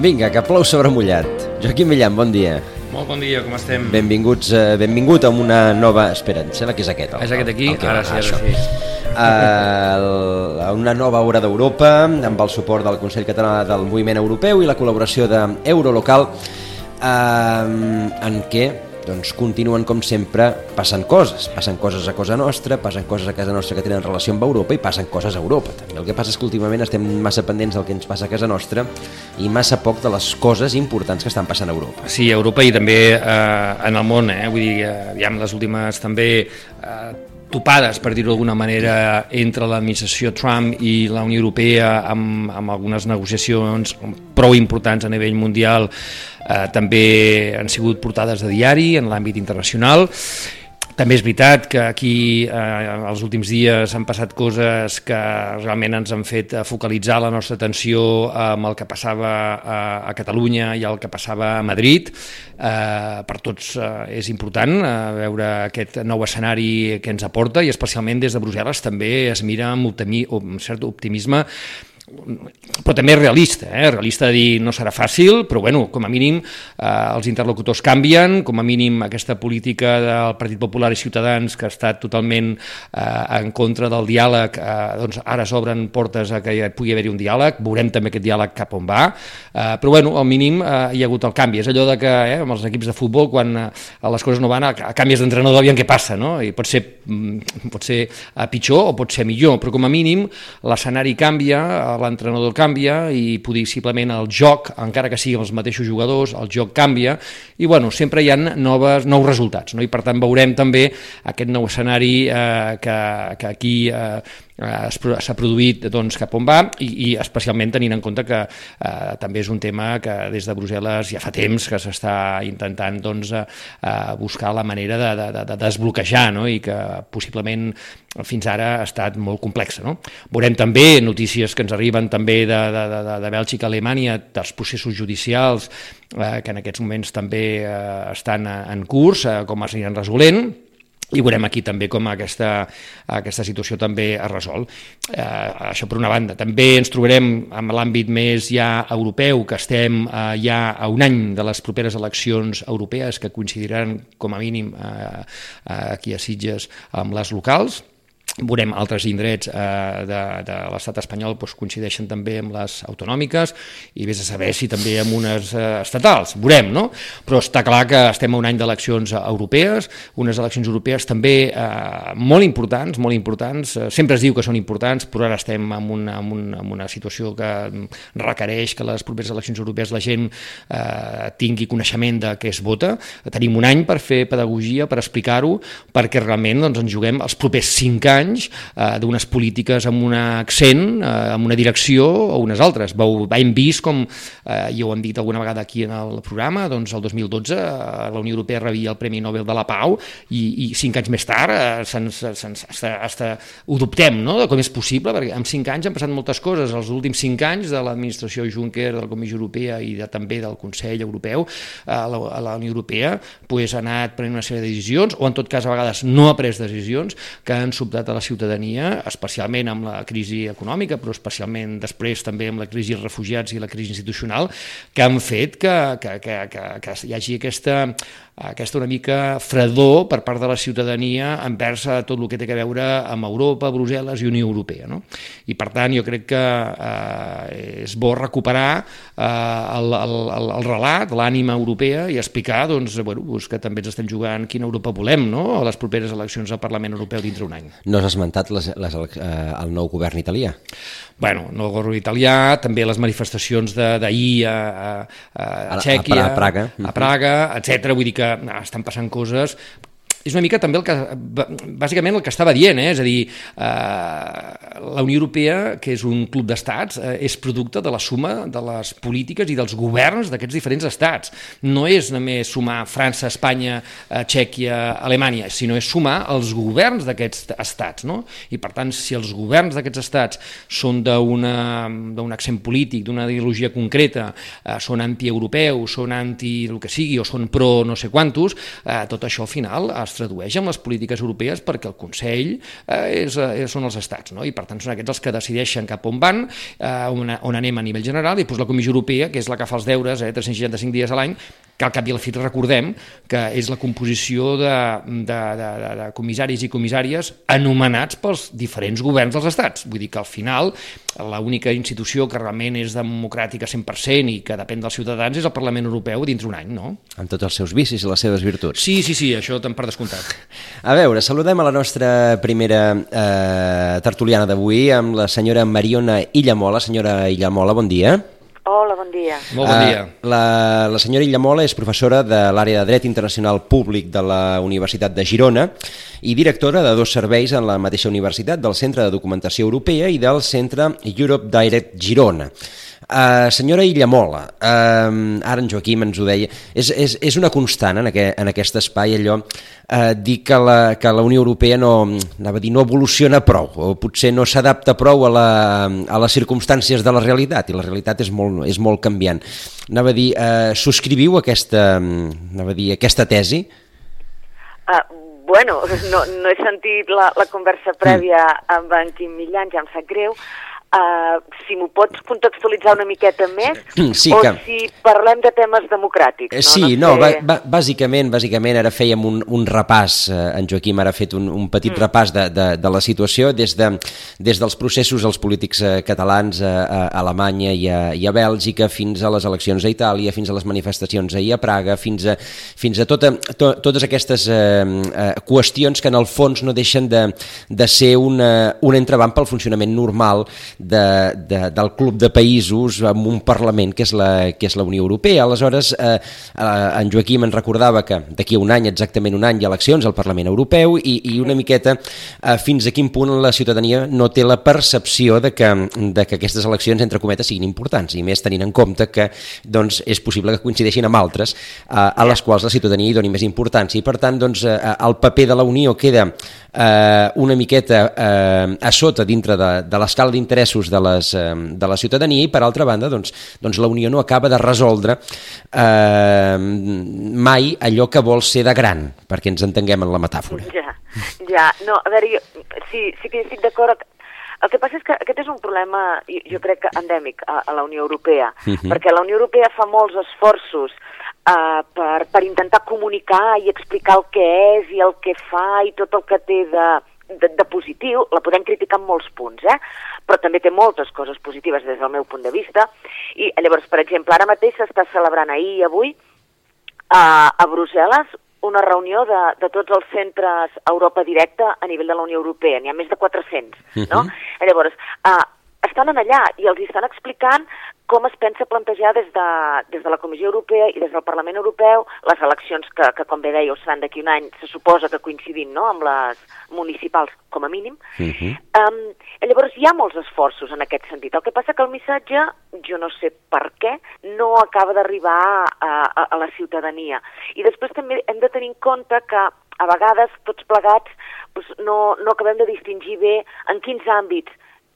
Vinga, que plou sobre mullat. Joaquim Millan, bon dia. Molt bon dia, com estem? Benvinguts, eh, benvingut a una nova... Espera, em sembla que és aquest. El, És aquest aquí? el que Ara va, sí, ara això. sí. Uh, a una nova hora d'Europa amb el suport del Consell Català del Moviment Europeu i la col·laboració d'Eurolocal uh, en què doncs, continuen com sempre passant coses passen coses a casa nostra, passen coses a casa nostra que tenen relació amb Europa i passen coses a Europa també. el que passa és que últimament estem massa pendents del que ens passa a casa nostra i massa poc de les coses importants que estan passant a Europa Sí, a Europa i també eh, en el món, eh? vull dir, eh, aviam, les últimes també eh, topades, per dir-ho d'alguna manera, entre l'administració Trump i la Unió Europea amb, amb algunes negociacions prou importants a nivell mundial eh, també han sigut portades de diari en l'àmbit internacional també és veritat que aquí eh, els últims dies han passat coses que realment ens han fet eh, focalitzar la nostra atenció amb el que passava a, a Catalunya i el que passava a Madrid. Eh, per tots eh, és important eh, veure aquest nou escenari que ens aporta i especialment des de Brussel·les també es mira amb, optimi, amb cert optimisme però també realista, eh? realista de dir no serà fàcil, però bueno, com a mínim eh, els interlocutors canvien, com a mínim aquesta política del Partit Popular i Ciutadans que ha estat totalment eh, en contra del diàleg, eh, doncs ara s'obren portes a que hi pugui haver-hi un diàleg, veurem també aquest diàleg cap on va, eh, però bueno, al mínim eh, hi ha hagut el canvi, és allò de que eh, amb els equips de futbol quan eh, les coses no van, a, a canvies d'entrenador aviam què passa, no? i pot ser, mm, pot ser eh, pitjor o pot ser millor, però com a mínim l'escenari canvia, l'entrenador canvia i possiblement el joc, encara que siguin els mateixos jugadors, el joc canvia i bueno, sempre hi ha noves, nous resultats no? i per tant veurem també aquest nou escenari eh, que, que aquí eh, s'ha produït doncs, cap on va i, i especialment tenint en compte que eh, també és un tema que des de Brussel·les ja fa temps que s'està intentant doncs, eh, buscar la manera de, de, de desbloquejar no? i que possiblement fins ara ha estat molt complexa. No? Veurem també notícies que ens arriben també de, de, de, de Bèlgica, Alemanya, dels processos judicials eh, que en aquests moments també eh, estan en curs, eh, com es aniran resolent, i veurem aquí també com aquesta, aquesta situació també es resol. Eh, això per una banda. També ens trobarem amb l'àmbit més ja europeu, que estem eh, ja a un any de les properes eleccions europees que coincidiran com a mínim eh, aquí a Sitges amb les locals, veurem altres indrets eh, de, de l'estat espanyol doncs, coincideixen també amb les autonòmiques i vés a saber si també amb unes eh, estatals, veurem, no? Però està clar que estem a un any d'eleccions europees, unes eleccions europees també eh, molt importants, molt importants, eh, sempre es diu que són importants, però ara estem en una, en una, en una situació que requereix que les properes eleccions europees la gent eh, tingui coneixement de què es vota. Tenim un any per fer pedagogia, per explicar-ho, perquè realment doncs, ens juguem els propers cinc anys anys eh, d'unes polítiques amb un accent, eh, amb una direcció o unes altres. Vau, hem vist com, eh, i ho hem dit alguna vegada aquí en el programa, doncs el 2012 eh, la Unió Europea rebia el Premi Nobel de la Pau i, i cinc anys més tard eh, se'ns, se'ns, hasta, hasta ho dubtem, no?, de com és possible, perquè en cinc anys han passat moltes coses. Els últims cinc anys de l'administració Juncker, de la Comissió Europea i de, també del Consell Europeu, eh, la, la Unió Europea pues, ha anat prenent una sèrie de decisions, o en tot cas a vegades no ha pres decisions, que han sobtat a la ciutadania, especialment amb la crisi econòmica, però especialment després també amb la crisi refugiats i la crisi institucional, que han fet que, que, que, que, que hi hagi aquesta aquesta una mica fredor per part de la ciutadania envers a tot el que té a veure amb Europa, Brussel·les i Unió Europea. No? I per tant jo crec que eh, és bo recuperar eh, el, el, el, el relat, l'ànima europea i explicar doncs, bueno, doncs que també ens estem jugant quina Europa volem no? a les properes eleccions al Parlament Europeu dintre un any. No has esmentat les, les, eh, el nou govern italià? bueno, no el govern italià, també les manifestacions d'ahir a, a, a, Txèquia, a, Praga, a Praga, etc. Vull dir que estan passant coses és una mica també el que, bàsicament el que estava dient, eh? és a dir, eh, la Unió Europea, que és un club d'estats, eh, és producte de la suma de les polítiques i dels governs d'aquests diferents estats. No és només sumar França, Espanya, eh, Txèquia, Alemanya, sinó és sumar els governs d'aquests estats. No? I per tant, si els governs d'aquests estats són d'un accent polític, d'una ideologia concreta, eh, són antieuropeus, són anti el que sigui, o són pro no sé quantos, eh, tot això al final es tradueix en les polítiques europees perquè el Consell eh, és, eh, són els estats, no? i per tant són aquests els que decideixen cap on van, eh, on, on anem a nivell general, i doncs la Comissió Europea, que és la que fa els deures, eh, 365 dies a l'any, que al cap i a la fi recordem que és la composició de, de, de, de, de comissaris i comissàries anomenats pels diferents governs dels estats. Vull dir que al final l'única institució que realment és democràtica 100% i que depèn dels ciutadans és el Parlament Europeu dins d'un any, no? Amb tots els seus vicis i les seves virtuts. Sí, sí, sí, això te'n per descomptat. A veure, saludem a la nostra primera eh, tertuliana d'avui amb la senyora Mariona Illamola. Senyora Illamola, bon dia. Hola, bon dia. Molt bon dia. Uh, la, la senyora Illamola és professora de l'àrea de Dret Internacional Públic de la Universitat de Girona i directora de dos serveis en la mateixa universitat, del Centre de Documentació Europea i del Centre Europe Direct Girona. Uh, senyora Illamola, uh, ara en Joaquim ens ho deia, és, és, és una constant en, aquest, en aquest espai allò uh, dir que la, que la Unió Europea no, anava a dir, no evoluciona prou, o potser no s'adapta prou a, la, a les circumstàncies de la realitat, i la realitat és molt, és molt canviant. Anava a dir, uh, subscriviu aquesta, anava a dir, aquesta tesi? Uh, bueno, no, no he sentit la, la conversa prèvia mm. amb en Quim Millan, ja em sap greu, Uh, si m'ho pots contextualitzar una miqueta més, sí, o que... si parlem de temes democràtics. No? Sí, no, no sé... no bàsicament, bàsicament ara fèiem un, un repàs, eh, en Joaquim ara ha fet un, un petit mm. repàs de, de, de la situació des, de, des dels processos als polítics eh, catalans a, a Alemanya i a, i a Bèlgica fins a les eleccions a Itàlia, fins a les manifestacions ahir a Praga, fins a, fins a tota, to, totes aquestes eh, eh, qüestions que en el fons no deixen de, de ser una, un entrebanc pel funcionament normal de, de, del club de països amb un Parlament que és la, que és la Unió Europea. Aleshores, eh, eh, en Joaquim ens recordava que d'aquí a un any, exactament un any, hi ha eleccions al Parlament Europeu i, i una miqueta eh, fins a quin punt la ciutadania no té la percepció de que, de que aquestes eleccions, entre cometes, siguin importants, i més tenint en compte que doncs, és possible que coincideixin amb altres eh, a les quals la ciutadania hi doni més importància. I per tant, doncs, eh, el paper de la Unió queda eh, una miqueta eh, a sota dintre de, de l'escala d'interès interessos de, les, eh, de la ciutadania i per altra banda doncs, doncs la Unió no acaba de resoldre eh, mai allò que vol ser de gran, perquè ens entenguem en la metàfora. Ja, ja. No, a veure, jo, sí, sí que estic d'acord el que passa és que aquest és un problema, jo crec que endèmic a, a la Unió Europea, uh mhm. -huh. perquè la Unió Europea fa molts esforços uh, per, per intentar comunicar i explicar el que és i el que fa i tot el que té de, de, de positiu, la podem criticar en molts punts, eh? però també té moltes coses positives des del meu punt de vista. I llavors, per exemple, ara mateix s'està celebrant ahir i avui a, a Brussel·les una reunió de, de tots els centres Europa Directa a nivell de la Unió Europea. N'hi ha més de 400, no? Uh -huh. Llavors, uh, estan allà i els estan explicant com es pensa plantejar des de, des de la Comissió Europea i des del Parlament Europeu les eleccions que, que com bé dèieu, seran d'aquí un any, se suposa que coincidint no?, amb les municipals, com a mínim. Uh -huh. um, llavors, hi ha molts esforços en aquest sentit. El que passa que el missatge, jo no sé per què, no acaba d'arribar a, a, a la ciutadania. I després també hem de tenir en compte que a vegades, tots plegats, doncs no, no acabem de distingir bé en quins àmbits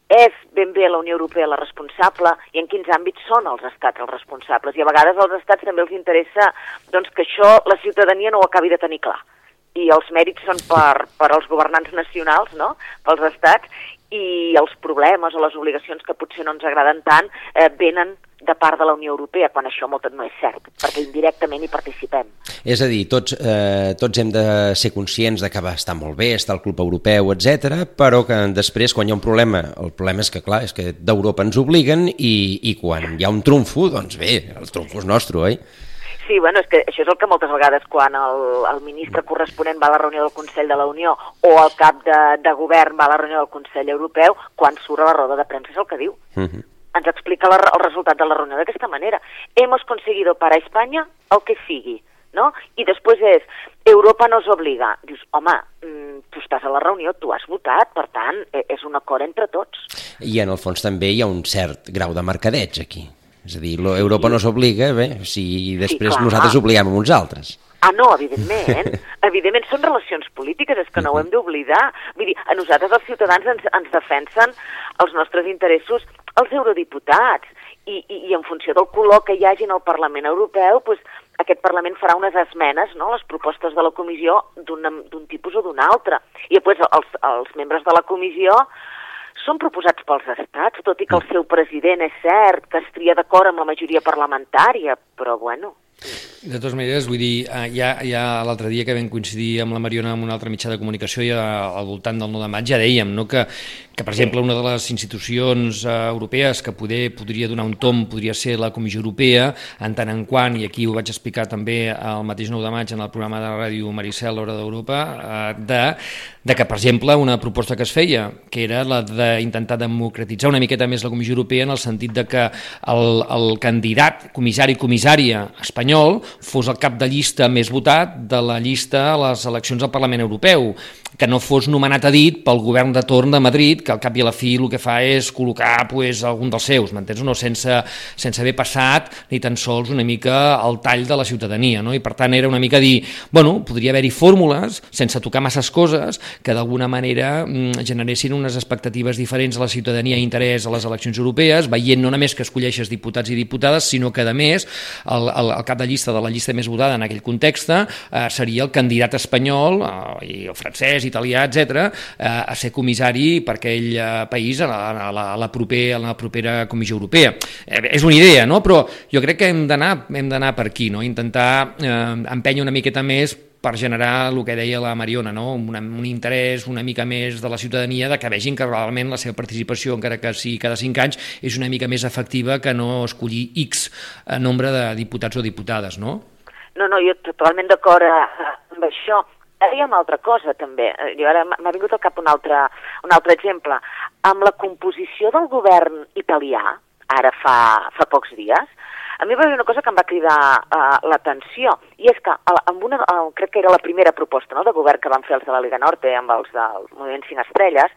és ben bé la Unió Europea la responsable i en quins àmbits són els estats els responsables. I a vegades als estats també els interessa doncs, que això la ciutadania no ho acabi de tenir clar. I els mèrits són per, per als governants nacionals, no? pels estats, i els problemes o les obligacions que potser no ens agraden tant eh, venen de part de la Unió Europea, quan això molt no és cert, perquè indirectament hi participem. És a dir, tots, eh, tots hem de ser conscients de que va estar molt bé, està el club europeu, etc, però que després, quan hi ha un problema, el problema és que, clar, és que d'Europa ens obliguen i, i quan hi ha un trumfo, doncs bé, el trumfo és nostre, oi? Sí, bueno, és que això és el que moltes vegades quan el, el ministre corresponent va a la reunió del Consell de la Unió o el cap de, de govern va a la reunió del Consell Europeu, quan surt a la roda de premsa és el que diu. Uh mhm. -huh ens explica la, el resultat de la reunió d'aquesta manera. Hemos conseguido para España el que sigui. no? I després és, Europa nos obliga. Dius, home, mm, tu estàs a la reunió, tu has votat, per tant, e, és un acord entre tots. I en el fons també hi ha un cert grau de mercadeig aquí. És a dir, Europa no s'obliga, bé, si després clar. nosaltres obliguem a uns altres. Ah, no, evidentment. evidentment són relacions polítiques, és que no ho hem d'oblidar. Vull dir, a nosaltres els ciutadans ens, ens defensen els nostres interessos els eurodiputats i, i, i en funció del color que hi hagi en el Parlament Europeu, doncs, aquest Parlament farà unes esmenes, no?, les propostes de la comissió d'un tipus o d'un altre. I després els, els membres de la comissió són proposats pels estats, tot i que el seu president és cert que es tria d'acord amb la majoria parlamentària, però bueno, de totes maneres, vull dir, eh, ja, ja l'altre dia que vam coincidir amb la Mariona en un altre mitjà de comunicació ja al voltant del 9 de maig ja dèiem no, que, que, per exemple, una de les institucions uh, europees que poder, podria donar un tom podria ser la Comissió Europea, en tant en quant, i aquí ho vaig explicar també el mateix 9 de maig en el programa de ràdio Maricel, l'Hora d'Europa, uh, de, de que, per exemple, una proposta que es feia, que era la d'intentar democratitzar una miqueta més la Comissió Europea en el sentit de que el, el candidat comissari comissària espanyol espanyol fos el cap de llista més votat de la llista a les eleccions al Parlament Europeu que no fos nomenat a dit pel govern de torn de Madrid, que al cap i a la fi el que fa és col·locar pues, algun dels seus, m'entens? No? Sense, sense haver passat ni tan sols una mica el tall de la ciutadania, no? I per tant era una mica dir, bueno, podria haver-hi fórmules, sense tocar masses coses, que d'alguna manera mm, generessin unes expectatives diferents a la ciutadania i interès a les eleccions europees, veient no només que escolleixes diputats i diputades, sinó que, a més, el, el, el cap de llista de la llista més votada en aquell context eh, seria el candidat espanyol eh, i el francès italià, etc, eh, a ser comissari per aquell eh, país a la, a, la, a, la proper, a la propera Comissió Europea. Eh, és una idea, no? però jo crec que hem d'anar per aquí, no? intentar eh, empènyer una miqueta més per generar el que deia la Mariona, no? un, un interès una mica més de la ciutadania de que vegin que realment la seva participació, encara que sigui cada cinc anys, és una mica més efectiva que no escollir X eh, nombre de diputats o diputades, no? No, no, jo totalment d'acord eh, amb això dèiem altra cosa també. Jo ara m'ha vingut al cap un altre, un altre exemple. Amb la composició del govern italià, ara fa, fa pocs dies, a mi va haver una cosa que em va cridar uh, l'atenció, i és que amb una, uh, crec que era la primera proposta no, de govern que van fer els de la Liga Norte amb els del Moviment 5 Estrelles,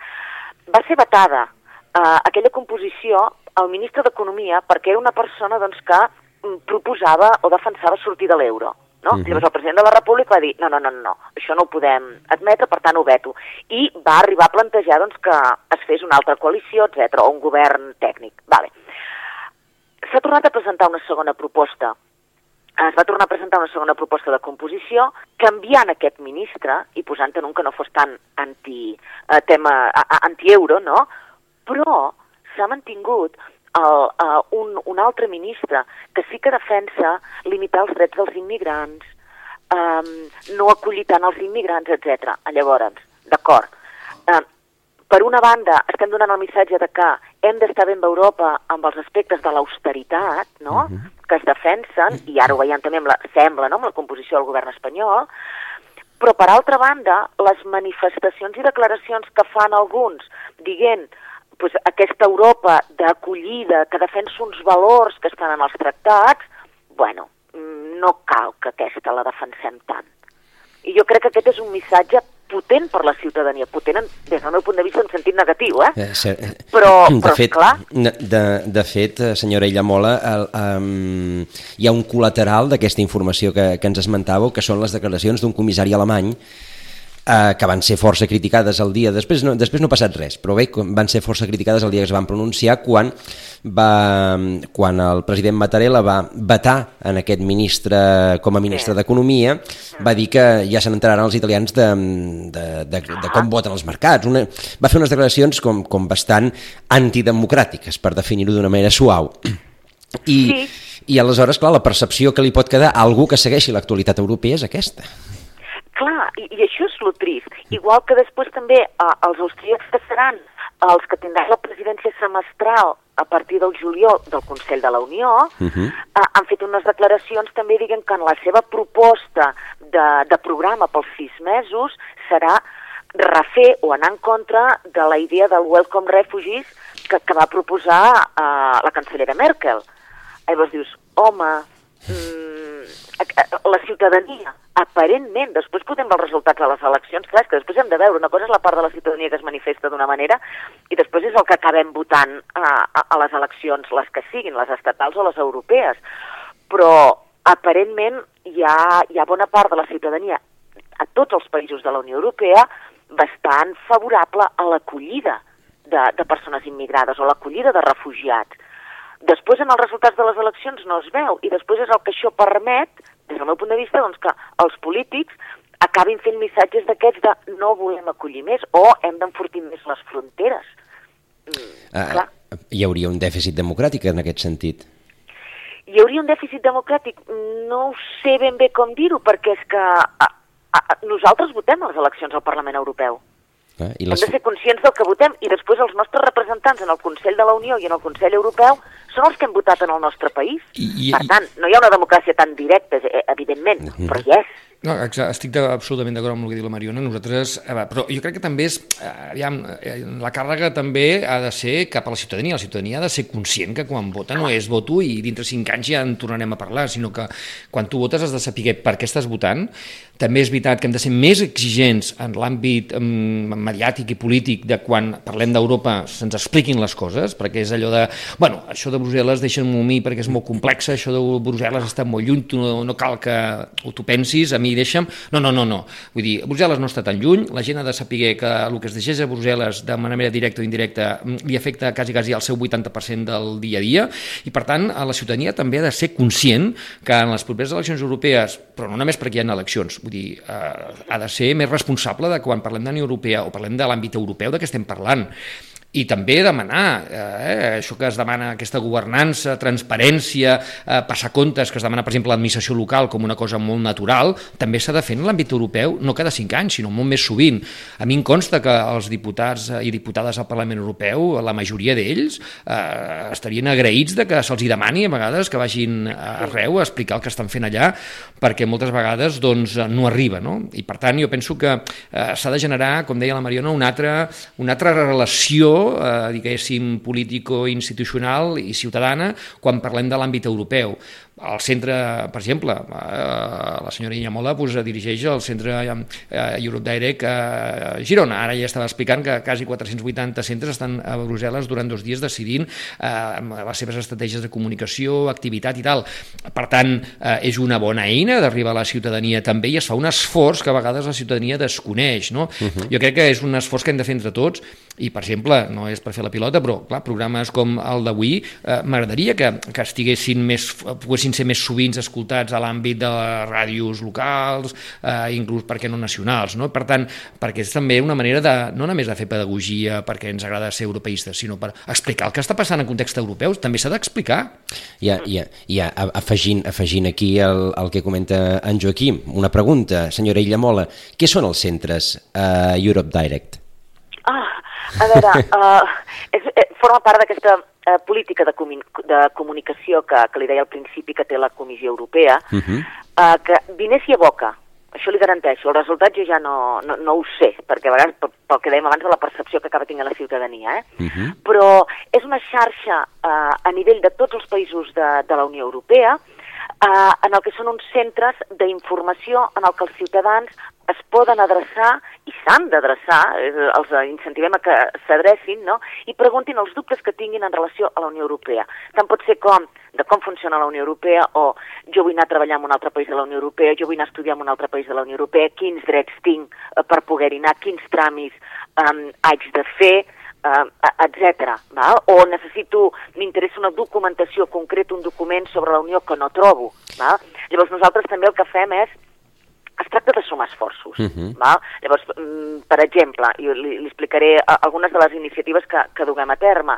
va ser vetada uh, aquella composició al ministre d'Economia perquè era una persona doncs, que mm, proposava o defensava sortir de l'euro. No? Uh -huh. Llavors el president de la República va dir no, no, no, no, això no ho podem admetre, per tant ho veto. I va arribar a plantejar doncs, que es fes una altra coalició, etc o un govern tècnic. Vale. S'ha tornat a presentar una segona proposta es va tornar a presentar una segona proposta de composició, canviant aquest ministre i posant en un que no fos tan anti, eh, anti-euro, no? però s'ha mantingut uh, uh, un, un altre ministre que sí que defensa limitar els drets dels immigrants, um, no acollir tant els immigrants, etc. Llavors, d'acord, uh, per una banda estem donant el missatge de que hem d'estar ben d'Europa amb els aspectes de l'austeritat, no?, uh mhm. -huh. que es defensen, i ara ho veiem també amb la, sembla, no?, amb la composició del govern espanyol, però per altra banda, les manifestacions i declaracions que fan alguns dient pues, aquesta Europa d'acollida que defensa uns valors que estan en els tractats, bueno, mm, no cal que aquesta la defensem tant. I jo crec que aquest és un missatge potent per la ciutadania, potent des del meu punt de vista en sentit negatiu, eh? eh, eh però, de però fet, clar... De, de fet, eh, senyora Illamola, el, um, hi ha un col·lateral d'aquesta informació que, que ens esmentàveu, que són les declaracions d'un comissari alemany eh, que van ser força criticades el dia, després no, després no ha passat res, però bé, van ser força criticades el dia que es van pronunciar quan, va, quan el president Mattarella va vetar en aquest ministre com a ministre d'Economia, va dir que ja se n'enteraran els italians de, de, de, de com voten els mercats. Una, va fer unes declaracions com, com bastant antidemocràtiques, per definir-ho d'una manera suau. I, sí. I aleshores, clar, la percepció que li pot quedar a algú que segueixi l'actualitat europea és aquesta. Clar, i, i això és lo trist. Igual que després també eh, els austríacs que seran els que tindran la presidència semestral a partir del juliol del Consell de la Unió, uh mhm. -huh. eh, han fet unes declaracions també diguen que en la seva proposta de, de programa pels sis mesos serà refer o anar en contra de la idea del Welcome Refugees que, que va proposar eh, la cancellera Merkel. Llavors dius, home, mm, la ciutadania, aparentment, després podem veure els resultats de les eleccions, clar, que després hem de veure, una cosa és la part de la ciutadania que es manifesta d'una manera i després és el que acabem votant a, a, a les eleccions, les que siguin, les estatals o les europees. Però aparentment hi ha, hi ha bona part de la ciutadania a tots els països de la Unió Europea bastant favorable a l'acollida de, de persones immigrades o l'acollida de refugiats. Després en els resultats de les eleccions no es veu i després és el que això permet, des del meu punt de vista, doncs, que els polítics acabin fent missatges d'aquests de no volem acollir més o hem d'enfortir més les fronteres. Mm, uh, hi hauria un dèficit democràtic en aquest sentit? Hi hauria un dèficit democràtic? No sé ben bé com dir-ho, perquè és que a, a, nosaltres votem a les eleccions al Parlament Europeu. Eh? I les... Hem de ser conscients del que votem i després els nostres representants en el Consell de la Unió i en el Consell Europeu són els que hem votat en el nostre país. I, i, per tant, no hi ha una democràcia tan directa, eh, evidentment, uh -huh. però hi és. No, exacte, estic de, absolutament d'acord amb el que diu la Mariona. Nosaltres, eh, però jo crec que també és, eh, aviam, eh, la càrrega també ha de ser cap a la ciutadania. La ciutadania ha de ser conscient que quan vota no és voto i dintre cinc anys ja en tornarem a parlar, sinó que quan tu votes has de saber per què estàs votant. També és veritat que hem de ser més exigents en l'àmbit um, mediàtic i polític de quan parlem d'Europa se'ns expliquin les coses, perquè és allò de, bueno, això de Brussel·les deixa'm-ho a mi perquè és molt complex, això de Brussel·les està molt lluny, tu no, no cal que ho tu pensis, a mi deixa'm... No, no, no, no. Vull dir, Brussel·les no està tan lluny, la gent ha de saber que el que es deixés a Brussel·les de manera directa o indirecta mm, li afecta quasi, quasi al seu 80% del dia a dia i, per tant, a la ciutadania també ha de ser conscient que en les properes eleccions europees, però no només perquè hi ha eleccions, vull dir, eh, ha de ser més responsable de quan parlem de Unió Europea o parlem de l'àmbit europeu de què estem parlant i també demanar eh, això que es demana, aquesta governança, transparència, eh, passar comptes, que es demana, per exemple, l'administració local com una cosa molt natural, també s'ha de fer en l'àmbit europeu, no cada cinc anys, sinó molt més sovint. A mi em consta que els diputats i diputades al Parlament Europeu, la majoria d'ells, eh, estarien agraïts de que se'ls demani a vegades que vagin arreu a explicar el que estan fent allà, perquè moltes vegades doncs, no arriba. No? I per tant, jo penso que eh, s'ha de generar, com deia la Mariona, una altra, una altra relació eh, diguéssim, político-institucional i ciutadana quan parlem de l'àmbit europeu al centre, per exemple, eh, la senyora Iñamola pues, dirigeix el centre eh, Europe Direct a Girona. Ara ja estava explicant que quasi 480 centres estan a Brussel·les durant dos dies decidint eh, les seves estratègies de comunicació, activitat i tal. Per tant, eh, és una bona eina d'arribar a la ciutadania també i es fa un esforç que a vegades la ciutadania desconeix. No? Uh -huh. Jo crec que és un esforç que hem de fer entre tots i, per exemple, no és per fer la pilota, però clar, programes com el d'avui eh, m'agradaria que, que estiguessin més, poguessin poguessin ser més sovint escoltats a l'àmbit de les ràdios locals, eh, inclús, per què no, nacionals. No? Per tant, perquè és també una manera de, no només de fer pedagogia perquè ens agrada ser europeistes, sinó per explicar el que està passant en context europeu, també s'ha d'explicar. Ja, ja, ja, afegint, afegint aquí el, el que comenta en Joaquim, una pregunta, senyora Illamola, què són els centres uh, Europe Direct? Ah, a veure, uh, és, eh, forma part d'aquesta eh, política de, comun de comunicació que, que li deia al principi que té la Comissió Europea, uh -huh. eh, que diners i aboca, això li garanteixo. El resultat jo ja no, no, no ho sé, perquè a vegades, pel que dèiem abans, de la percepció que acaba tenint la ciutadania, eh? Uh -huh. però és una xarxa eh, a nivell de tots els països de, de la Unió Europea, eh, en el que són uns centres d'informació en el que els ciutadans es poden adreçar i s'han d'adreçar, eh, els incentivem a que s'adrecin, no? i preguntin els dubtes que tinguin en relació a la Unió Europea. Tant pot ser com de com funciona la Unió Europea o jo vull anar a treballar en un altre país de la Unió Europea, jo vull anar a estudiar en un altre país de la Unió Europea, quins drets tinc eh, per poder-hi anar, quins tràmits eh, haig de fer, eh, etc. O necessito, m'interessa una documentació concreta, un document sobre la Unió que no trobo. Val? Llavors nosaltres també el que fem és es tracta de sumar esforços. Uh mhm. -huh. val? Llavors, mm, per exemple, jo li, li explicaré algunes de les iniciatives que, que duguem a terme.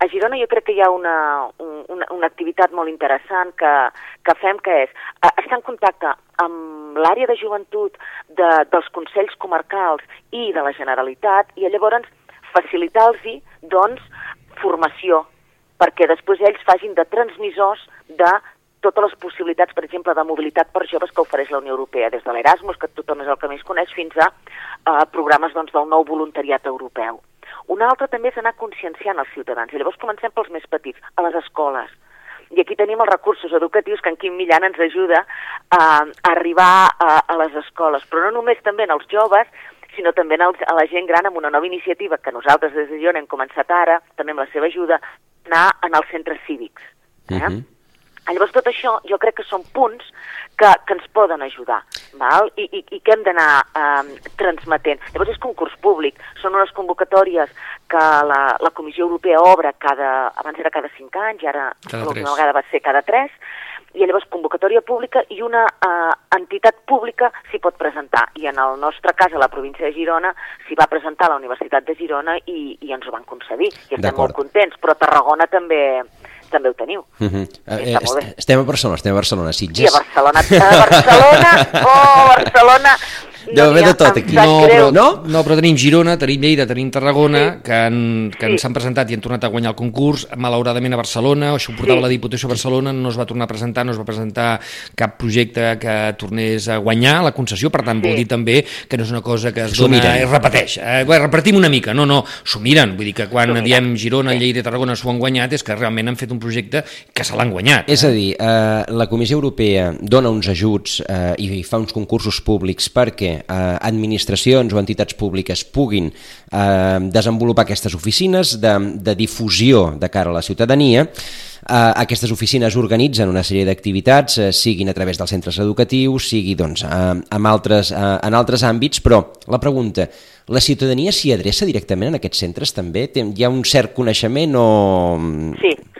A Girona jo crec que hi ha una, una, una activitat molt interessant que, que fem, que és estar en contacte amb l'àrea de joventut de, dels Consells Comarcals i de la Generalitat i llavors facilitar-los doncs, formació perquè després ells facin de transmissors de totes les possibilitats, per exemple, de mobilitat per joves que ofereix la Unió Europea, des de l'Erasmus, que tothom és el que més coneix, fins a uh, programes doncs, del nou voluntariat europeu. Una altra també és anar conscienciant els ciutadans, i llavors comencem pels més petits, a les escoles. I aquí tenim els recursos educatius que en Quim Millan ens ajuda a, a arribar a, a les escoles, però no només també en els joves, sinó també en els, a la gent gran amb una nova iniciativa que nosaltres des de Girona hem començat ara, també amb la seva ajuda, anar en els centres cívics. Eh? Uh -huh. Llavors, tot això jo crec que són punts que, que ens poden ajudar val? I, i, i que hem d'anar eh, transmetent. Llavors, és concurs públic, són unes convocatòries que la, la Comissió Europea obre cada, abans era cada cinc anys, ara l'última vegada va ser cada tres, i llavors convocatòria pública i una eh, entitat pública s'hi pot presentar. I en el nostre cas, a la província de Girona, s'hi va presentar a la Universitat de Girona i, i ens ho van concedir. I estem molt contents, però a Tarragona també també ho teniu. Uh -huh. eh, estem a Barcelona, estem a Barcelona, Sitges. Sí, a Barcelona. A Barcelona, oh, Barcelona, Deu haver de tot aquí. No però, no? no, però tenim Girona, tenim Lleida, tenim Tarragona, sí. que, han, que sí. ens han presentat i han tornat a guanyar el concurs. Malauradament a Barcelona, això ho portava sí. la Diputació a Barcelona, no es va tornar a presentar, no es va presentar cap projecte que tornés a guanyar la concessió, per tant, sí. vol dir també que no és una cosa que es dona i es repeteix. Eh, bé, repartim una mica, no, no, s'ho miren, vull dir que quan diem Girona, Lleida i Tarragona s'ho han guanyat és que realment han fet un projecte que se l'han guanyat. És a dir, eh, la Comissió Europea dona uns ajuts eh, i fa uns concursos públics perquè eh, administracions o entitats públiques puguin eh, desenvolupar aquestes oficines de, de difusió de cara a la ciutadania, eh, aquestes oficines organitzen una sèrie d'activitats, eh, siguin a través dels centres educatius, sigui doncs, eh, en, altres, eh, en altres àmbits, però la pregunta, la ciutadania s'hi adreça directament en aquests centres també? Hi ha un cert coneixement o... Sí. sí.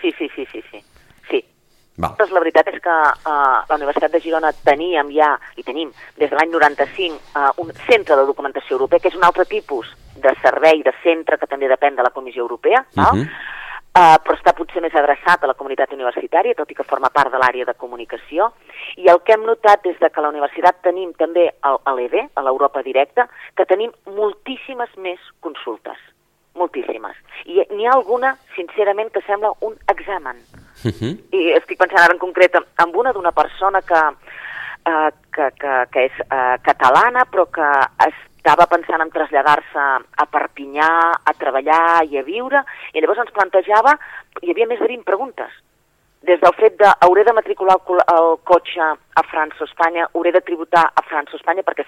Val. Doncs la veritat és que uh, la Universitat de Girona teníem ja, i tenim des de l'any 95, uh, un centre de documentació europea, que és un altre tipus de servei, de centre, que també depèn de la Comissió Europea, uh -huh. uh, però està potser més adreçat a la comunitat universitària, tot i que forma part de l'àrea de comunicació, i el que hem notat de que a la universitat tenim també a l'ED, a l'Europa Directa, que tenim moltíssimes més consultes, moltíssimes. I n'hi ha alguna, sincerament, que sembla un examen Uh -huh. I estic pensant ara en concret en una d'una persona que, uh, que, que, que és uh, catalana però que estava pensant en traslladar-se a Perpinyà a treballar i a viure i llavors ens plantejava, hi havia més de 20 preguntes des del fet de hauré de matricular el, el cotxe a França o Espanya, hauré de tributar a França o Espanya perquè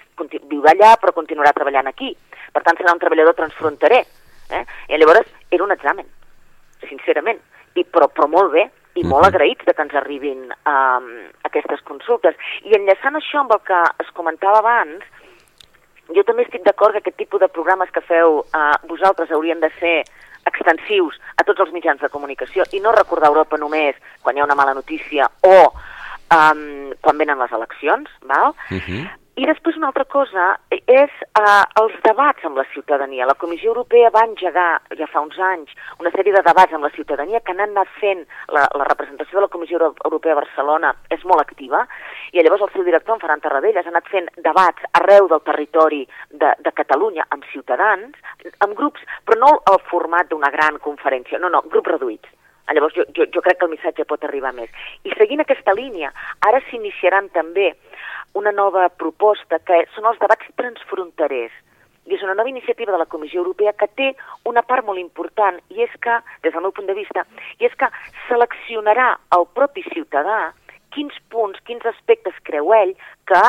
viurà allà però continuarà treballant aquí. Per tant, serà un treballador transfronterer. Eh? I llavors era un examen, sincerament, I, però, però molt bé, i molt agraïts de que ens arribin um, aquestes consultes. I enllaçant això amb el que es comentava abans, jo també estic d'acord que aquest tipus de programes que feu uh, vosaltres haurien de ser extensius a tots els mitjans de comunicació i no recordar Europa només quan hi ha una mala notícia o um, quan venen les eleccions, val? Uh -huh. I després una altra cosa és eh, els debats amb la ciutadania. La Comissió Europea va engegar ja fa uns anys una sèrie de debats amb la ciutadania que han anat fent la, la representació de la Comissió Europea a Barcelona és molt activa i llavors el seu director, en Ferran Tarradellas, ha anat fent debats arreu del territori de, de Catalunya amb ciutadans, amb grups, però no el format d'una gran conferència, no, no, grups reduïts. Llavors jo, jo, jo crec que el missatge pot arribar més. I seguint aquesta línia, ara s'iniciaran també una nova proposta que són els debats transfronterers. I és una nova iniciativa de la Comissió Europea que té una part molt important i és que, des del meu punt de vista, i és que seleccionarà el propi ciutadà quins punts, quins aspectes creu ell que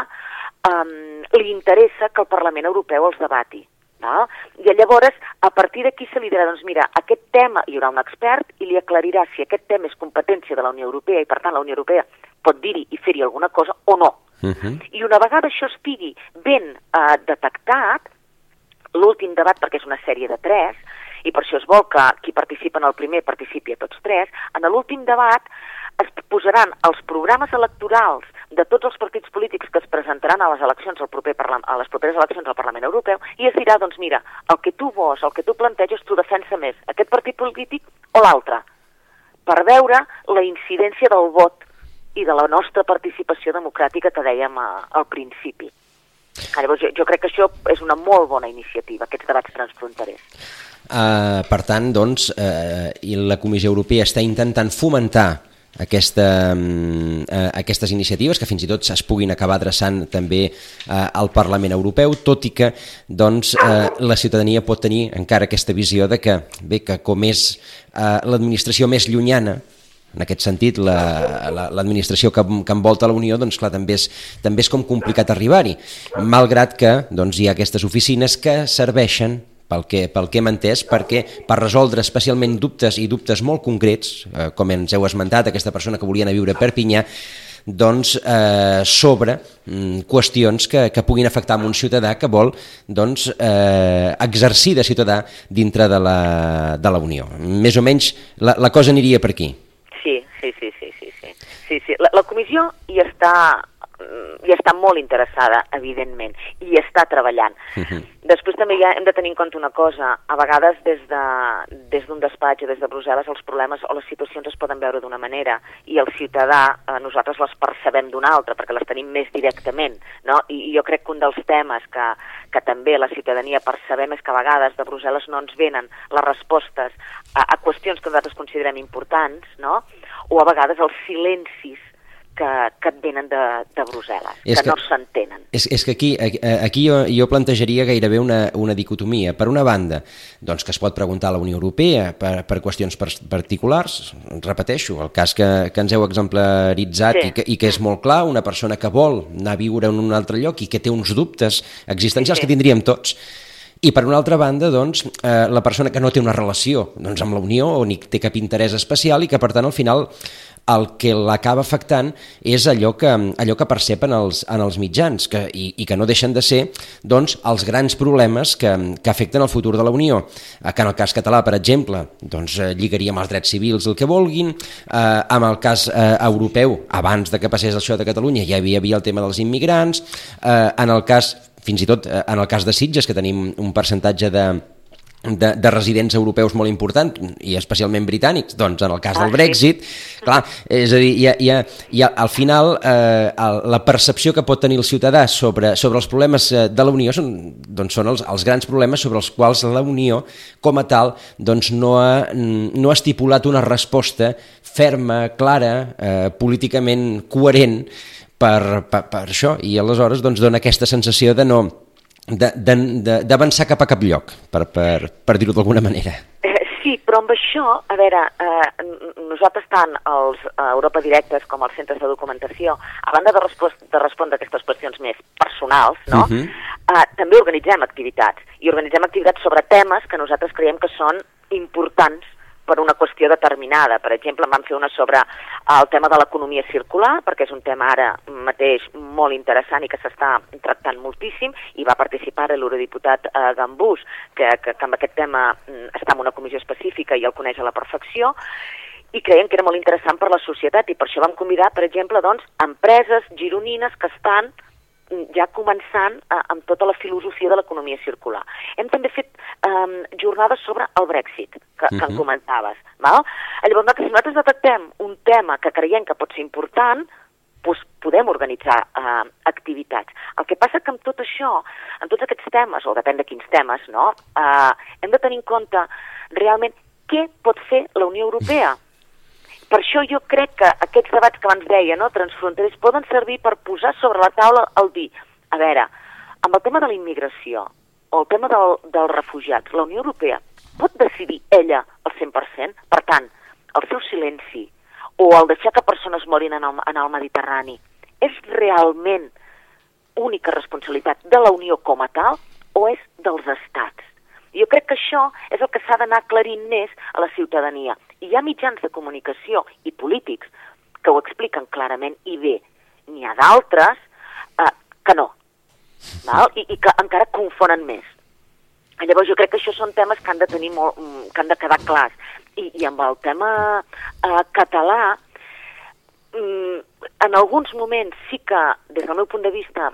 um, li interessa que el Parlament Europeu els debati. No? I llavors, a partir d'aquí se li dirà, doncs mira, aquest tema hi haurà un expert i li aclarirà si aquest tema és competència de la Unió Europea i per tant la Unió Europea pot dir-hi i fer-hi alguna cosa o no. Uh -huh. I una vegada això estigui ben eh, detectat, l'últim debat, perquè és una sèrie de tres, i per això es vol que qui participa en el primer participi a tots tres, en l'últim debat es posaran els programes electorals de tots els partits polítics que es presentaran a les eleccions al proper a les properes eleccions al Parlament Europeu i es dirà, doncs mira, el que tu vols, el que tu planteges, tu defensa més aquest partit polític o l'altre, per veure la incidència del vot i de la nostra participació democràtica que dèiem a, eh, al principi. Llavors, jo, jo crec que això és una molt bona iniciativa, aquests debats transfronterers. Uh, per tant, doncs, uh, i la Comissió Europea està intentant fomentar aquesta, uh, aquestes iniciatives que fins i tot es puguin acabar adreçant també uh, al Parlament Europeu, tot i que doncs, uh, la ciutadania pot tenir encara aquesta visió de que, bé, que com és uh, l'administració més llunyana en aquest sentit l'administració la, la, que, que envolta la Unió doncs clar, també, és, també és com complicat arribar-hi malgrat que doncs, hi ha aquestes oficines que serveixen pel que, pel que hem entès, perquè per resoldre especialment dubtes i dubtes molt concrets, eh, com ens heu esmentat, aquesta persona que volia anar a viure a Perpinyà, doncs, eh, sobre mm, qüestions que, que puguin afectar un ciutadà que vol doncs, eh, exercir de ciutadà dintre de la, de la Unió. Més o menys la, la cosa aniria per aquí. Sí, sí, sí, sí, sí. Sí. sí. La, la comissió hi està Mm, i està molt interessada, evidentment, i està treballant. Uh -huh. Després també ja hem de tenir en compte una cosa, a vegades des d'un de, des despatx o des de Brussel·les els problemes o les situacions es poden veure d'una manera i el ciutadà eh, nosaltres les percebem d'una altra perquè les tenim més directament, no? I, I jo crec que un dels temes que, que també la ciutadania percebem és que a vegades de Brussel·les no ens venen les respostes a, a qüestions que nosaltres considerem importants, no? O a vegades els silencis que, que et venen de, de Brussel·les, que, que no s'entenen. És, és que aquí, aquí jo, jo plantejaria gairebé una, una dicotomia. Per una banda, doncs que es pot preguntar a la Unió Europea per, per qüestions particulars, repeteixo, el cas que, que ens heu exemplaritzat sí. i, que, i que és molt clar, una persona que vol anar a viure en un altre lloc i que té uns dubtes existencials sí, sí. que tindríem tots, i per una altra banda, doncs, eh, la persona que no té una relació doncs, amb la Unió o ni té cap interès especial i que, per tant, al final el que l'acaba afectant és allò que, allò que percepen els, en els mitjans que, i, i que no deixen de ser doncs, els grans problemes que, que afecten el futur de la Unió. Eh, que en el cas català, per exemple, doncs, eh, lligaríem els drets civils el que vulguin, eh, amb el cas eh, europeu, abans de que passés això de Catalunya, ja hi havia el tema dels immigrants, eh, en el cas fins i tot eh, en el cas de Sitges, que tenim un percentatge de, de, de residents europeus molt important i especialment britànics, doncs en el cas ah, del Brexit, sí. clar, és a dir, hi ha, hi ha, hi ha, al final eh, el, la percepció que pot tenir el ciutadà sobre, sobre els problemes eh, de la Unió són, doncs són els, els grans problemes sobre els quals la Unió com a tal doncs no, ha, no ha estipulat una resposta ferma, clara, eh, políticament coherent per, per, per això i aleshores doncs dona aquesta sensació de no d'avançar cap a cap lloc, per, per, per dir-ho d'alguna manera. Eh, sí, però amb això, a veure, eh, nosaltres tant els a Europa Directes com els centres de documentació, a banda de, de respondre a aquestes qüestions més personals, no? Uh mhm. -huh. eh, també organitzem activitats, i organitzem activitats sobre temes que nosaltres creiem que són importants per una qüestió determinada. Per exemple, vam fer una sobre el tema de l'economia circular, perquè és un tema ara mateix molt interessant i que s'està tractant moltíssim, i va participar l'eurodiputat eh, Gambús, que, que, que amb aquest tema mm, està en una comissió específica i el coneix a la perfecció, i creiem que era molt interessant per la societat i per això vam convidar, per exemple, doncs, empreses gironines que estan ja començant eh, amb tota la filosofia de l'economia circular. Hem també fet eh, jornades sobre el Brexit, que, que uh -huh. en mhm. comentaves. Val? Llavors, si nosaltres detectem un tema que creiem que pot ser important, doncs podem organitzar eh, activitats. El que passa que amb tot això, en tots aquests temes, o depèn de quins temes, no, eh, hem de tenir en compte realment què pot fer la Unió Europea. Per això jo crec que aquests debats que abans deia, no, transfronterers, poden servir per posar sobre la taula el dir, a veure, amb el tema de la immigració o el tema del, dels refugiats, la Unió Europea pot decidir ella al 100%? Per tant, el seu silenci o el deixar que persones morin en el, en el Mediterrani és realment única responsabilitat de la Unió com a tal o és dels estats? Jo crec que això és el que s'ha d'anar aclarint més a la ciutadania. Hi ha mitjans de comunicació i polítics que ho expliquen clarament i bé. N'hi ha d'altres eh, que no, val? I, i que encara confonen més. Llavors jo crec que això són temes que han de tenir molt, mm, que han de quedar clars. I, i amb el tema eh, català, mm, en alguns moments sí que, des del meu punt de vista,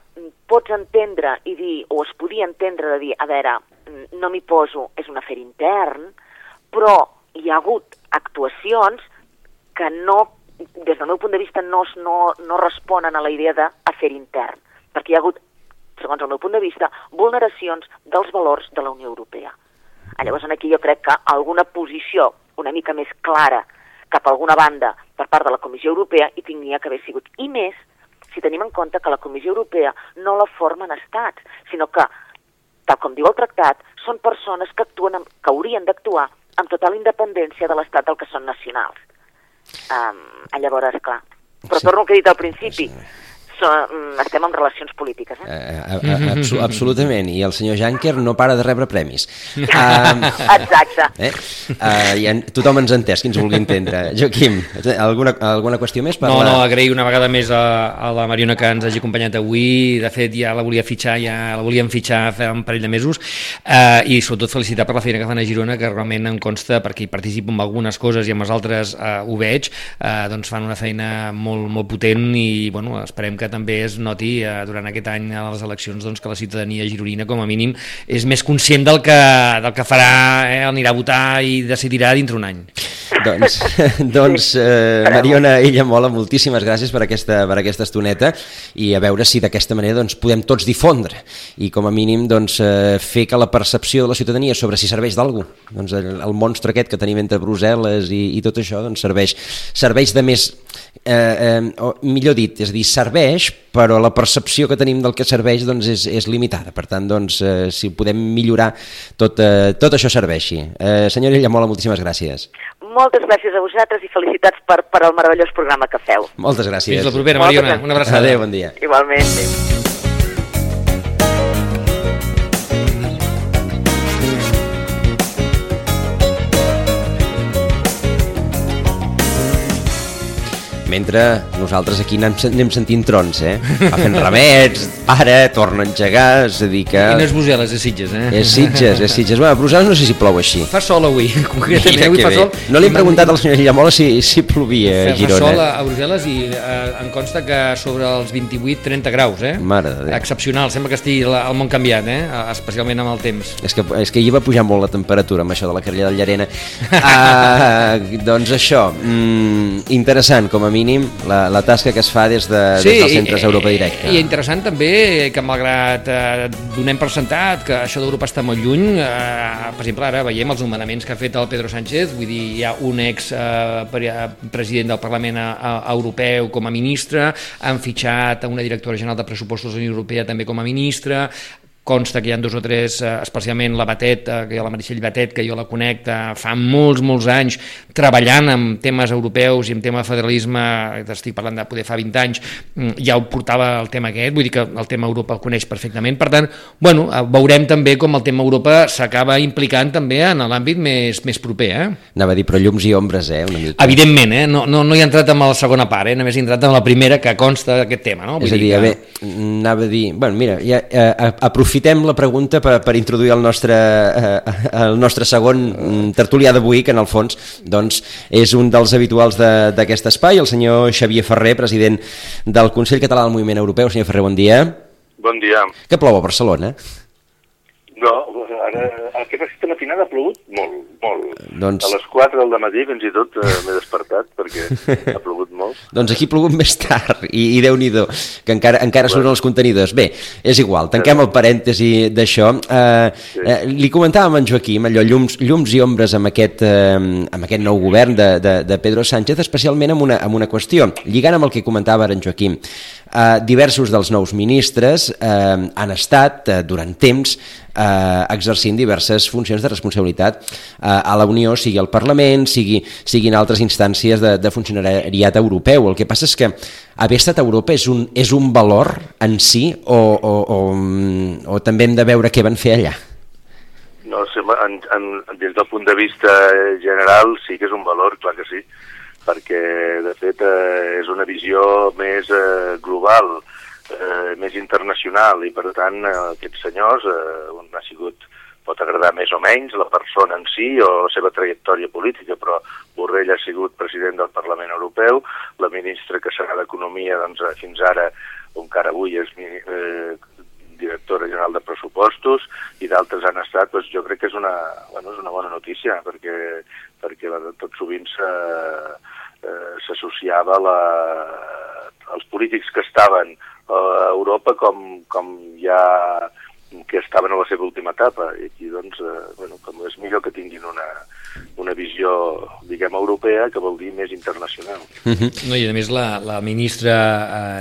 pots entendre i dir, o es podia entendre de dir, a veure, no m'hi poso, és un afer intern, però hi ha hagut actuacions que no, des del meu punt de vista, no, no, no responen a la idea d'afer intern, perquè hi ha hagut, segons el meu punt de vista, vulneracions dels valors de la Unió Europea. Llavors, aquí jo crec que alguna posició una mica més clara cap a alguna banda per part de la Comissió Europea hi tindria que haver sigut. I més, si tenim en compte que la Comissió Europea no la formen estats, sinó que tal com diu el tractat, són persones que, actuen que haurien d'actuar amb total independència de l'estat del que són nacionals. Um, llavors, clar. Però sí. torno al que he dit al principi. Sí so, mm, estem en relacions polítiques. Eh? Uh, uh, abso absolutament, i el senyor Janker no para de rebre premis. Uh, Exacte. Eh? Uh, ja, tothom ens ha entès, qui ens vulgui entendre. Joaquim, alguna, alguna qüestió més? Per no, la... no, agrair una vegada més a, a la Mariona que ens hagi acompanyat avui, de fet ja la volia fitxar, ja la volíem fitxar fa un parell de mesos, uh, i sobretot felicitar per la feina que fan a Girona, que realment em consta, perquè hi participo en algunes coses i amb les altres uh, ho veig, uh, doncs fan una feina molt, molt potent i bueno, esperem que que també es noti eh, durant aquest any a les eleccions doncs, que la ciutadania gironina com a mínim és més conscient del que, del que farà, eh, anirà a votar i decidirà dintre un any. Doncs, doncs eh, Mariona Ella Mola, moltíssimes gràcies per aquesta, per aquesta estoneta i a veure si d'aquesta manera doncs, podem tots difondre i com a mínim doncs, eh, fer que la percepció de la ciutadania sobre si serveix d'algú, doncs el, el monstre aquest que tenim entre Brussel·les i, i tot això doncs, serveix, serveix de més eh, eh, o, millor dit, és a dir, serveix, però la percepció que tenim del que serveix doncs, és, és limitada. Per tant, doncs, eh, si podem millorar, tot, eh, tot això serveixi. Eh, senyora Illamola, moltíssimes gràcies. Moltes gràcies a vosaltres i felicitats per, per el meravellós programa que feu. Moltes gràcies. Fins la propera, Mariona. Una abraçada. Adéu, bon dia. Igualment. Adéu. Mentre nosaltres aquí anem, anem sentint trons, eh? Va fent remets, para, torna a engegar, és a dir que... I no és Brussel·les, és Sitges, eh? És Sitges, és Sitges. Bueno, a Brussel·les no sé si plou així. Fa sol avui, concretament. Mira avui fa sol. No li hem preguntat al senyor Llamola si, si plovia a Girona. Fa sol a Brussel·les i eh, em consta que sobre els 28-30 graus, eh? Mare de Déu. Excepcional, sembla que estigui el món canviat, eh? Especialment amb el temps. És que, és que hi va pujar molt la temperatura amb això de la carrera del Llarena. uh, doncs això, mm, interessant com a mínim la, la tasca que es fa des, de, sí, des dels centres i, Europa Directe. I interessant també que malgrat eh, donem per sentat que això d'Europa està molt lluny, eh, per exemple ara veiem els nomenaments que ha fet el Pedro Sánchez, vull dir, hi ha un ex eh, president del Parlament a, a, Europeu com a ministre, han fitxat una directora general de pressupostos de la Unió Europea també com a ministra, consta que hi ha dos o tres, eh, especialment la Batet, eh, hi la Meritxell Batet, que jo la conec fa molts, molts anys, treballant amb temes europeus i amb tema de federalisme, estic parlant de poder fa 20 anys, mm, ja ho portava el tema aquest, vull dir que el tema Europa el coneix perfectament, per tant, bueno, eh, veurem també com el tema Europa s'acaba implicant també en l'àmbit més, més proper. Eh? Anava a dir, però llums i ombres, eh, una mica. Evidentment, eh? no, no, no he entrat en la segona part, eh? només he entrat en la primera que consta d'aquest tema. No? Vull És a dir, dir que... bé, anava a dir, bueno, mira, ja, eh, aprofitem aprofitem la pregunta per, per introduir el nostre, eh, el nostre segon mm, tertulià d'avui, que en el fons doncs, és un dels habituals d'aquest de, espai, el senyor Xavier Ferrer, president del Consell Català del Moviment Europeu. Senyor Ferrer, bon dia. Bon dia. Que plou a Barcelona? No, ara, aquesta matinada ha plogut molt, molt. Doncs... A les 4 del matí fins i tot eh, m'he despertat perquè ha plogut molt. doncs aquí ha plogut més tard i, i déu nhi que encara, encara bueno. els contenidors. Bé, és igual, tanquem el parèntesi d'això. Eh, sí. eh, li comentàvem en Joaquim allò, llums, llums i ombres amb aquest, eh, amb aquest nou govern de, de, de Pedro Sánchez, especialment amb una, amb una qüestió, lligant amb el que comentava en Joaquim. Eh, diversos dels nous ministres eh, han estat eh, durant temps eh, exercint diverses funcions de responsabilitat eh, a la Unió, sigui al Parlament, sigui, siguin altres instàncies de, de funcionariat europeu. El que passa és que haver estat a Europa és un, és un valor en si o, o, o, o també hem de veure què van fer allà? No en, en, des del punt de vista general sí que és un valor, clar que sí perquè de fet eh, és una visió més eh, global, eh, més internacional i per tant eh, aquests senyors, eh, un ha sigut pot agradar més o menys la persona en si o la seva trajectòria política, però Borrell ha sigut president del Parlament Europeu, la ministra que serà d'Economia doncs, eh, fins ara, encara avui és eh, directora general de pressupostos i d'altres han estat, doncs jo crec que és una, bueno, és una bona notícia perquè, perquè tot sovint eh, s'associava la, els polítics que estaven a Europa com, com ja que estaven a la seva última etapa i aquí doncs, eh, bueno, com és millor que tinguin una, una visió, diguem, europea, que vol dir més internacional. No, I a més la, la ministra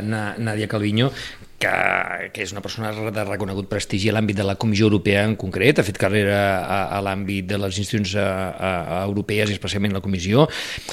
eh, Nàdia Calviño que, que és una persona de reconegut prestigi a l'àmbit de la Comissió Europea en concret, ha fet carrera a, a l'àmbit de les institucions a, a, a europees i especialment la Comissió,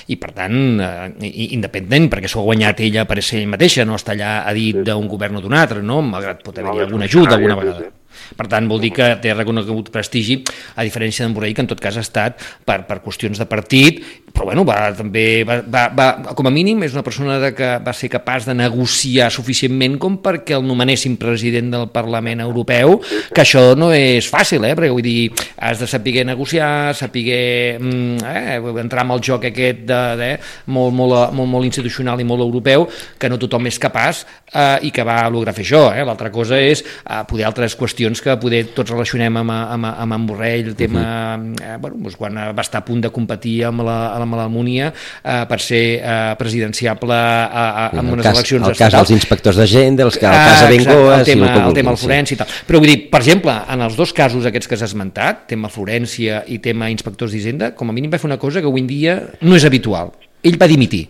i per tant, eh, independent, perquè s'ho ha guanyat ella per ser ella mateixa, no està allà a dit d'un govern o d'un altre, no? malgrat pot haver-hi alguna ajuda alguna vegada. Per tant, vol dir que té reconegut prestigi, a diferència d'en Borrell, que en tot cas ha estat per, per qüestions de partit, però bueno, va, també va, va, va, com a mínim és una persona de que va ser capaç de negociar suficientment com perquè el nomenessin president del Parlament Europeu, que això no és fàcil, eh? perquè vull dir, has de saber negociar, saber mm, eh, entrar en el joc aquest de, de, molt, molt, molt, molt institucional i molt europeu, que no tothom és capaç eh, i que va lograr fer això. Eh? L'altra cosa és eh, poder altres qüestions que poder tots relacionem amb, amb, amb en Borrell, el tema, -huh. eh, bueno, doncs quan va estar a punt de competir amb la, amb l'Almúnia eh, per ser eh, presidenciable a, a, amb el unes cas, eleccions el estatals. cas dels inspectors de gent, dels, el cas de Bengoa... el tema, si el tema sí. Florència i tal. Però vull dir, per exemple, en els dos casos aquests que s'ha esmentat, tema Florència i tema inspectors d'Hisenda, com a mínim va fer una cosa que avui en dia no és habitual. Ell va dimitir.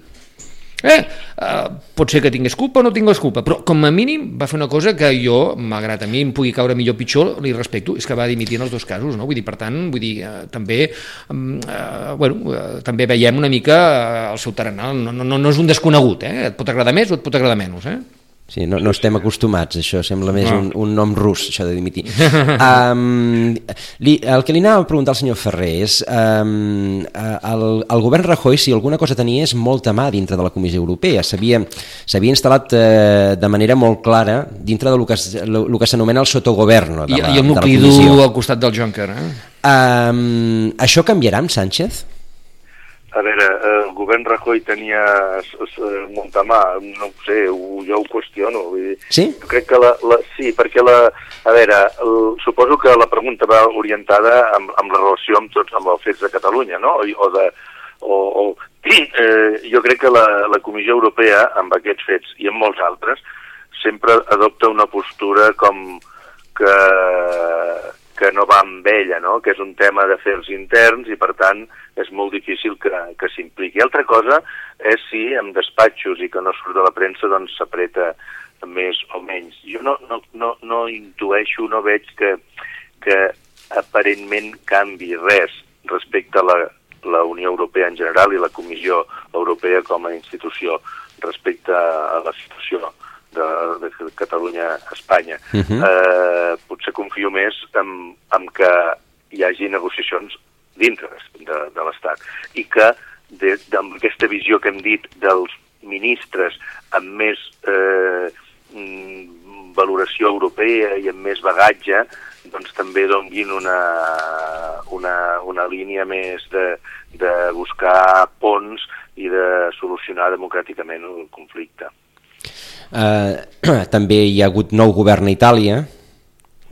Eh? Uh, pot ser que tingués culpa o no tingués culpa, però com a mínim va fer una cosa que jo, malgrat a mi em pugui caure millor o pitjor, li respecto, és que va dimitir en els dos casos, no? Vull dir, per tant, vull dir, uh, també uh, bueno, uh, també veiem una mica uh, el seu tarannà, no, no, no és un desconegut, eh? Et pot agradar més o et pot agradar menys, eh? Sí, no, no estem acostumats, això sembla més No. un, un nom rus, això de dimitir. um, li, el que li anava a preguntar al senyor Ferrer és um, el, el govern Rajoy, si alguna cosa tenia, és molta mà dintre de la Comissió Europea. S'havia instal·lat eh, de manera molt clara dintre del que, lo, lo que s'anomena el sotogoverno de I, la, I el de la nucli dur al costat del Juncker, eh? Um, això canviarà amb Sánchez? A veure, eh, el govern Rajoy tenia s- s- molta mà, no ho sé, ho, jo ho qüestiono. Vull dir, Sí? Jo crec que la, la, sí, perquè la, a veure, el, suposo que la pregunta va orientada amb, amb la relació amb tots amb els fets de Catalunya, no? O, o de, o, o, eh, jo crec que la, la Comissió Europea, amb aquests fets i amb molts altres, sempre adopta una postura com que, que no va amb ella, no? que és un tema d'afers interns i, per tant, és molt difícil que, que s'impliqui. Altra cosa és si amb despatxos i que no surt de la premsa doncs s'apreta més o menys. Jo no, no, no, no intueixo, no veig que, que aparentment canvi res respecte a la, la Unió Europea en general i la Comissió Europea com a institució respecte a la situació de, de Catalunya-Espanya. Uh -huh. eh, potser confio més en, en que hi hagi negociacions dintre de, de l'Estat i que de, de, amb aquesta visió que hem dit dels ministres amb més eh, mm, valoració europea i amb més bagatge doncs també donguin una, una, una línia més de, de buscar ponts i de solucionar democràticament el conflicte. Uh, també hi ha hagut nou govern a Itàlia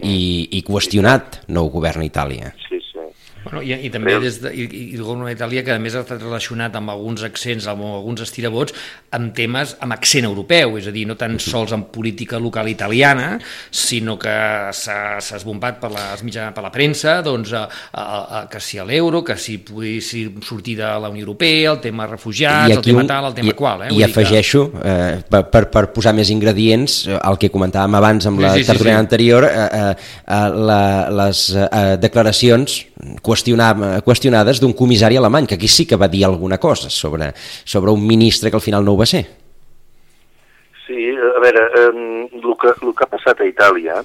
i, i qüestionat nou govern a Itàlia. Sí. Bueno, i, i també des de, i, i el govern d'Itàlia que a més ha estat relacionat amb alguns accents, amb alguns estirabots, amb temes amb accent europeu, és a dir, no tan sols amb política local italiana, sinó que s'ha esbombat per, les mitja, per la premsa, doncs, a, a, a, que si a l'euro, que si poguéssim sortir de la Unió Europea, el tema refugiats, el tema tal, el tema i, qual. Eh? I afegeixo, eh, per, per, per posar més ingredients, eh, el que comentàvem abans amb la Sí, sí, sí, tertúlia sí. anterior, eh, eh, eh, la, les eh, declaracions qüestionar, qüestionades d'un comissari alemany, que aquí sí que va dir alguna cosa sobre, sobre un ministre que al final no ho va ser. Sí, a veure, eh, el, que, el que ha passat a Itàlia,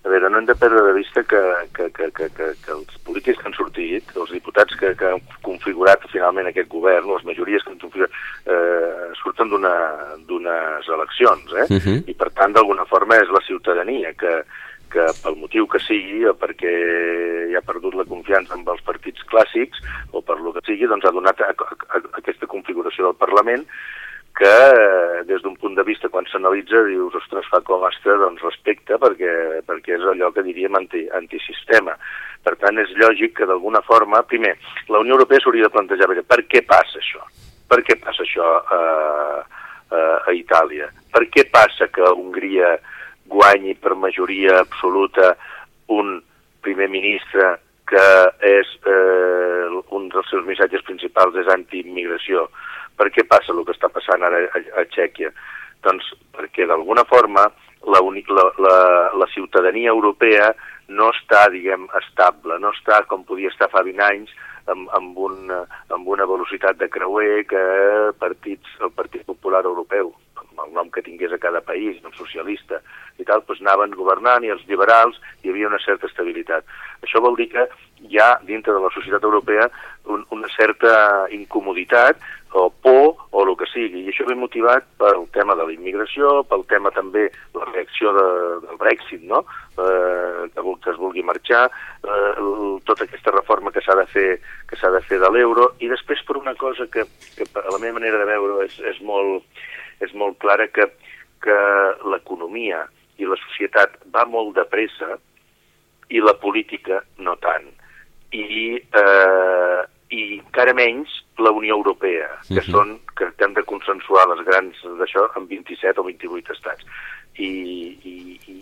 a veure, no hem de perdre de vista que, que, que, que, que, que els polítics que han sortit, els diputats que, que han configurat finalment aquest govern, les majories que han configurat, eh, surten d'unes eleccions, eh? Uh -huh. I per tant, d'alguna forma, és la ciutadania que, que pel motiu que sigui, o perquè ja ha perdut la confiança amb els partits clàssics, o per lo que sigui, doncs ha donat a, a, a aquesta configuració del Parlament que eh, des d'un punt de vista quan s'analitza dius, ostres, fa com està doncs respecte perquè, perquè és allò que diríem anti, antisistema. Per tant, és lògic que d'alguna forma, primer, la Unió Europea s'hauria de plantejar, per què passa això? Per què passa això a, a, a Itàlia? Per què passa que Hongria guanyi per majoria absoluta un primer ministre que és eh, un dels seus missatges principals és anti-immigració. Per què passa el que està passant ara a, a Txèquia? Doncs perquè d'alguna forma la, la, la, la ciutadania europea no està, diguem, estable, no està com podia estar fa 20 anys amb, amb, un, amb una velocitat de creuer que partits, el Partit Popular Europeu, amb el nom que tingués a cada país, el socialista i tal, doncs anaven governant i els liberals hi havia una certa estabilitat. Això vol dir que hi ha dintre de la societat europea un, una certa incomoditat o por o el que sigui. I això ve motivat pel tema de la immigració, pel tema també la reacció de, del Brexit, no? eh, que, que es vulgui marxar, eh, tota aquesta reforma que s'ha de fer que s'ha de fer de l'euro, i després per una cosa que, que a la meva manera de veure és, és, molt, és molt clara, que, que l'economia i la societat va molt de pressa i la política no tant. I, eh, i encara menys la Unió Europea, que, uh -huh. són, que, han de consensuar les grans d'això amb 27 o 28 estats. I, i,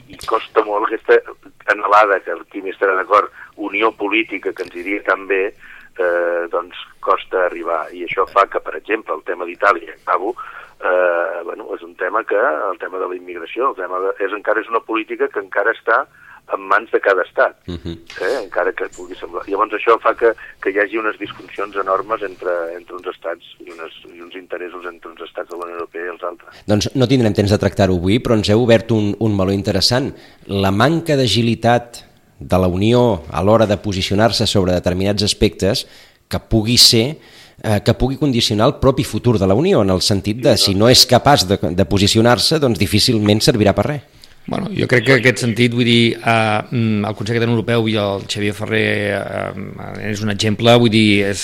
i costa molt aquesta anhelada, que el Quim estarà d'acord, unió política que ens iria tan bé, eh, doncs costa arribar. I això fa que, per exemple, el tema d'Itàlia, acabo, eh, bueno, és un tema que, el tema de la immigració, el tema de, és, encara és una política que encara està en mans de cada estat, uh -huh. eh? encara que pugui semblar. Llavors això fa que, que hi hagi unes disfuncions enormes entre, entre uns estats i, unes, i uns interessos entre uns estats de la Unió Europea i els altres. Doncs no tindrem temps de tractar-ho avui, però ens heu obert un, un meló interessant. La manca d'agilitat de la Unió a l'hora de posicionar-se sobre determinats aspectes que pugui ser eh, que pugui condicionar el propi futur de la Unió, en el sentit de si no és capaç de, de posicionar-se, doncs difícilment servirà per res. Bueno, jo crec que en aquest sentit, vull dir, eh, el Consell Català Europeu i el Xavier Ferrer eh, és un exemple, vull dir, és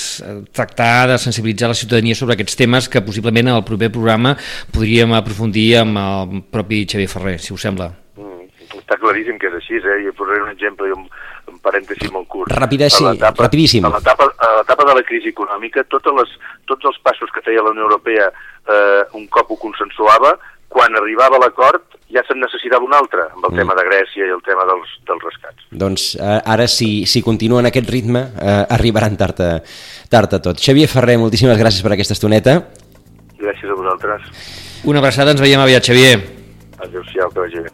tractar de sensibilitzar la ciutadania sobre aquests temes que possiblement en el proper programa podríem aprofundir amb el propi Xavier Ferrer, si us sembla. Mm, està claríssim que és així, eh? Jo posaré un exemple i un, un parèntesi molt curt. Rapidíssim, rapidíssim. A l'etapa de la crisi econòmica, totes les, tots els passos que feia la Unió Europea eh, un cop ho consensuava, quan arribava l'acord ja se'n necessitava un altre, amb el mm. tema de Grècia i el tema dels, dels rescats. Doncs eh, ara, si, si continuen aquest ritme, eh, arribaran tard a, tard a tot. Xavier Ferrer, moltíssimes gràcies per aquesta estoneta. Gràcies a vosaltres. Una abraçada, ens veiem aviat, Xavier. Adéu-siau, que vagi bé.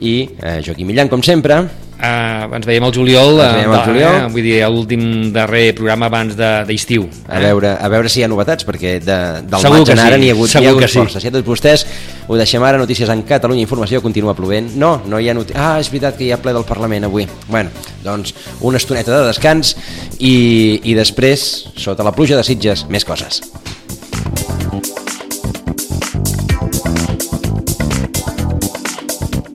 I eh, Joaquim Millan, com sempre. Uh, ens veiem al juliol, ens veiem al juliol. Eh, vull dir, l'últim darrer programa abans d'estiu. De, eh? a, veure, a veure si hi ha novetats, perquè de, del Segur maig en ara sí. n'hi ha hagut, Segur hi ha hagut sí. força. Si a tots vostès ho deixem ara, notícies en Catalunya Informació, continua plovent. No, no hi ha notícies. Ah, és veritat que hi ha ple del Parlament avui. Bueno, doncs una estoneta de descans i, i després, sota la pluja de Sitges, més coses.